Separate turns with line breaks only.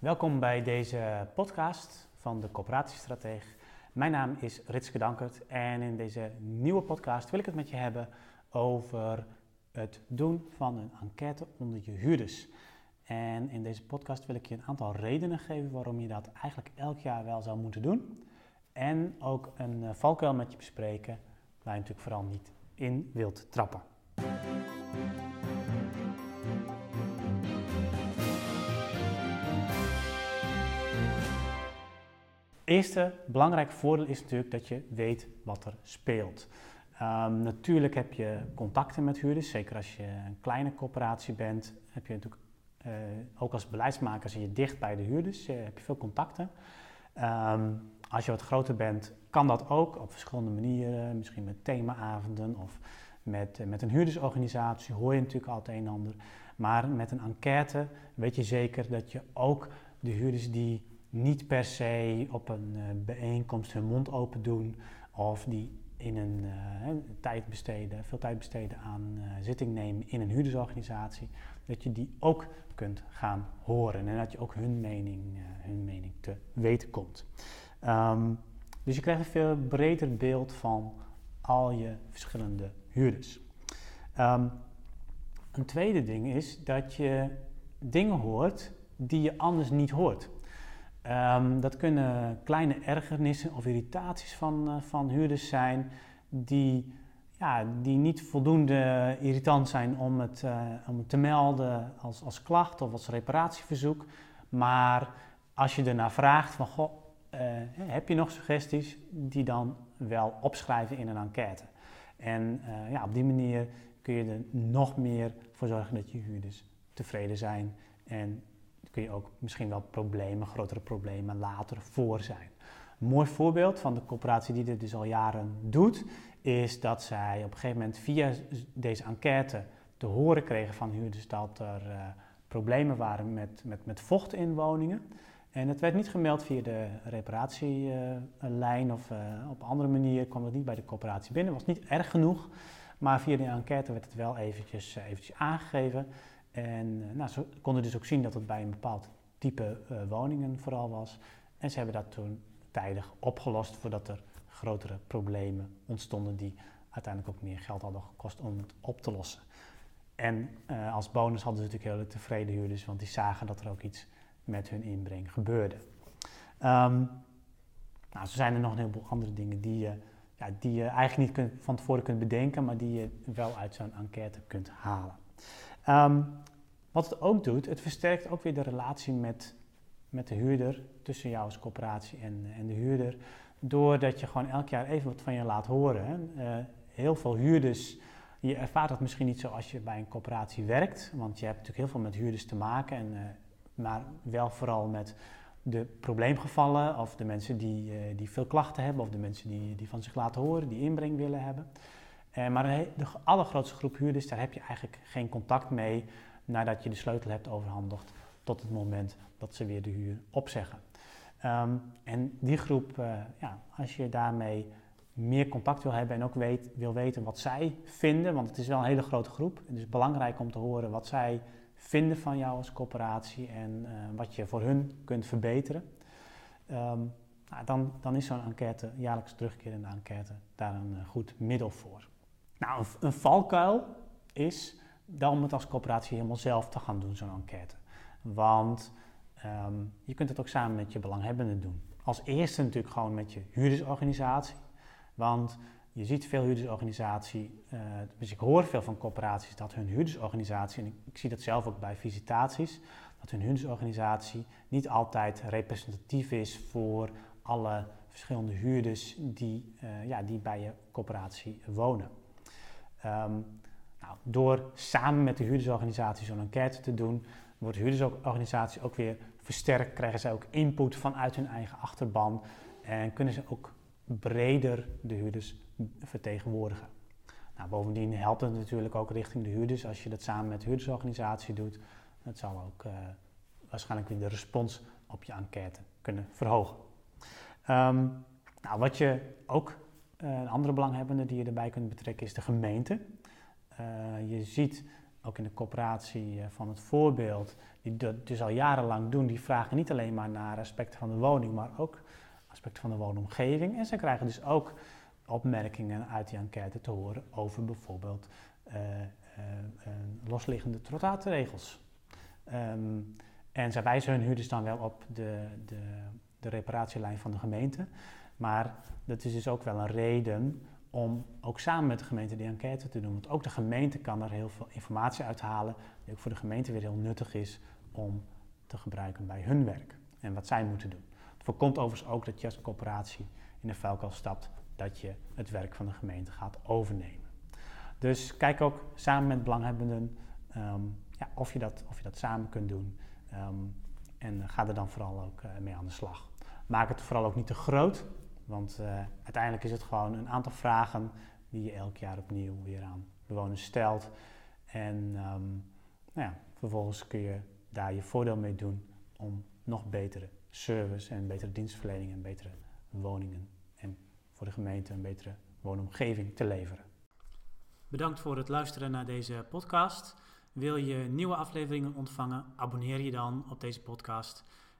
Welkom bij deze podcast van de Coöperatiestrateeg. Mijn naam is Ritske Dankert en in deze nieuwe podcast wil ik het met je hebben over het doen van een enquête onder je huurders. En in deze podcast wil ik je een aantal redenen geven waarom je dat eigenlijk elk jaar wel zou moeten doen. En ook een eh, valkuil met je bespreken waar je natuurlijk vooral niet in wilt trappen. Eerste belangrijk voordeel is natuurlijk dat je weet wat er speelt. Um, natuurlijk heb je contacten met huurders, zeker als je een kleine corporatie bent, heb je natuurlijk uh, ook als beleidsmaker zie je dicht bij de huurders, uh, heb je veel contacten. Um, als je wat groter bent, kan dat ook op verschillende manieren, misschien met themaavonden of met, uh, met een huurdersorganisatie, hoor je natuurlijk altijd een en ander. Maar met een enquête weet je zeker dat je ook de huurders die niet per se op een bijeenkomst hun mond open doen of die in een uh, tijd besteden, veel tijd besteden aan uh, zitting nemen in een huurdersorganisatie, dat je die ook kunt gaan horen en dat je ook hun mening, hun mening te weten komt. Um, dus je krijgt een veel breder beeld van al je verschillende huurders. Um, een tweede ding is dat je dingen hoort die je anders niet hoort. Um, dat kunnen kleine ergernissen of irritaties van, uh, van huurders zijn die, ja, die niet voldoende irritant zijn om het, uh, om te melden als, als klacht of als reparatieverzoek. Maar als je ernaar vraagt van, goh, uh, heb je nog suggesties die dan wel opschrijven in een enquête. En ja, op die manier kun je er nog meer voor zorgen dat je huurders tevreden zijn en kun je ook misschien wel problemen, grotere problemen later voor zijn. Een mooi voorbeeld van de coöperatie die dit dus al jaren doet, is dat zij op een gegeven moment via deze enquête te horen kregen van huurders dat er uh, problemen waren met, met, met vocht in woningen. En het werd niet gemeld via de reparatielijn of uh, op andere manier kwam het niet bij de coöperatie binnen. Was niet erg genoeg, maar via de enquête werd het wel eventjes, eventjes aangegeven. En uh, nou, ze konden dus ook zien dat het bij een bepaald type uh, woningen vooral was. En ze hebben dat toen tijdig opgelost voordat er grotere problemen ontstonden die uiteindelijk ook meer geld hadden gekost om het op te lossen. En uh, als bonus hadden ze natuurlijk heel tevreden huurders, want die zagen dat er ook iets met hun inbreng gebeurde. Um, nou, zo zijn er nog een heleboel andere dingen die je, ja, die je eigenlijk niet kunt, van tevoren kunt bedenken, maar die je wel uit zo'n enquête kunt halen. Um, wat het ook doet, het versterkt ook weer de relatie met, met de huurder, tussen jou als coöperatie en, en de huurder, doordat je gewoon elk jaar even wat van je laat horen. Uh, heel veel huurders, je ervaart dat misschien niet zo als je bij een coöperatie werkt, want je hebt natuurlijk heel veel met huurders te maken, en, uh, maar wel vooral met de probleemgevallen of de mensen die, uh, die veel klachten hebben of de mensen die, die van zich laten horen, die inbreng willen hebben. Uh, maar de allergrootste groep huurders, daar heb je eigenlijk geen contact mee nadat je de sleutel hebt overhandigd tot het moment dat ze weer de huur opzeggen. Um, en die groep, uh, ja, als je daarmee meer contact wil hebben en ook weet, wil weten wat zij vinden, want het is wel een hele grote groep. Het is belangrijk om te horen wat zij vinden van jou als coöperatie en uh, wat je voor hun kunt verbeteren. Um, nou, dan, dan is zo'n enquête, jaarlijks terugkerende enquête, daar een goed middel voor. Nou, een, valkuil is dan om het als coöperatie helemaal zelf te gaan doen, zo'n enquête. Want um, je kunt het ook samen met je belanghebbenden doen. Als eerste natuurlijk gewoon met je huurdersorganisatie. Want je ziet veel huurdersorganisatie, uh, dus ik hoor veel van corporaties dat hun huurdersorganisatie, en ik, zie dat zelf ook bij visitaties, dat hun huurdersorganisatie niet altijd representatief is voor alle verschillende huurders die, uh, ja, die bij je corporatie wonen. Um, nou, door samen met de huurdersorganisatie zo'n enquête te doen, wordt de huurdersorganisatie ook weer versterkt, krijgen zij ook input vanuit hun eigen achterban en kunnen ze ook breder de huurders vertegenwoordigen. Nou, bovendien helpt het natuurlijk ook richting de huurders als je dat samen met de huurdersorganisatie doet. Dat zal ook uh, waarschijnlijk weer de respons op je enquête kunnen verhogen. Um, nou, wat je ook, een andere belanghebbende die je erbij kunt betrekken is de gemeente. Uh, je ziet ook in de coöperatie van het voorbeeld, die dat dus al jarenlang doen, die vragen niet alleen maar naar aspecten van de woning, maar ook aspecten van de woonomgeving. En ze krijgen dus ook opmerkingen uit die enquête te horen over bijvoorbeeld losliggende trottoirregels. Um, en zij wijzen hun huurders dan wel op de, de, de reparatielijn van de gemeente. Maar dat is dus ook wel een reden om ook samen met de gemeente die enquête te doen. Want ook de gemeente kan er heel veel informatie uithalen, die ook voor de gemeente weer heel nuttig is om te gebruiken bij hun werk en wat zij moeten doen. Het voorkomt overigens ook dat je als coöperatie in de vuilkast stapt, dat je het werk van de gemeente gaat overnemen. Dus kijk ook samen met belanghebbenden um, ja, of, je dat, of je dat samen kunt doen. Um, en ga er dan vooral ook uh, mee aan de slag. Maak het vooral ook niet te groot, want uh, uiteindelijk is het gewoon een aantal vragen die je elk jaar opnieuw weer aan bewoners stelt. En um, nou ja, vervolgens kun je daar je voordeel mee doen om nog betere service en betere dienstverlening en betere woningen en voor de gemeente een betere woonomgeving te leveren.
Bedankt voor het luisteren naar deze podcast. Wil je nieuwe afleveringen ontvangen? Abonneer je dan op deze podcast.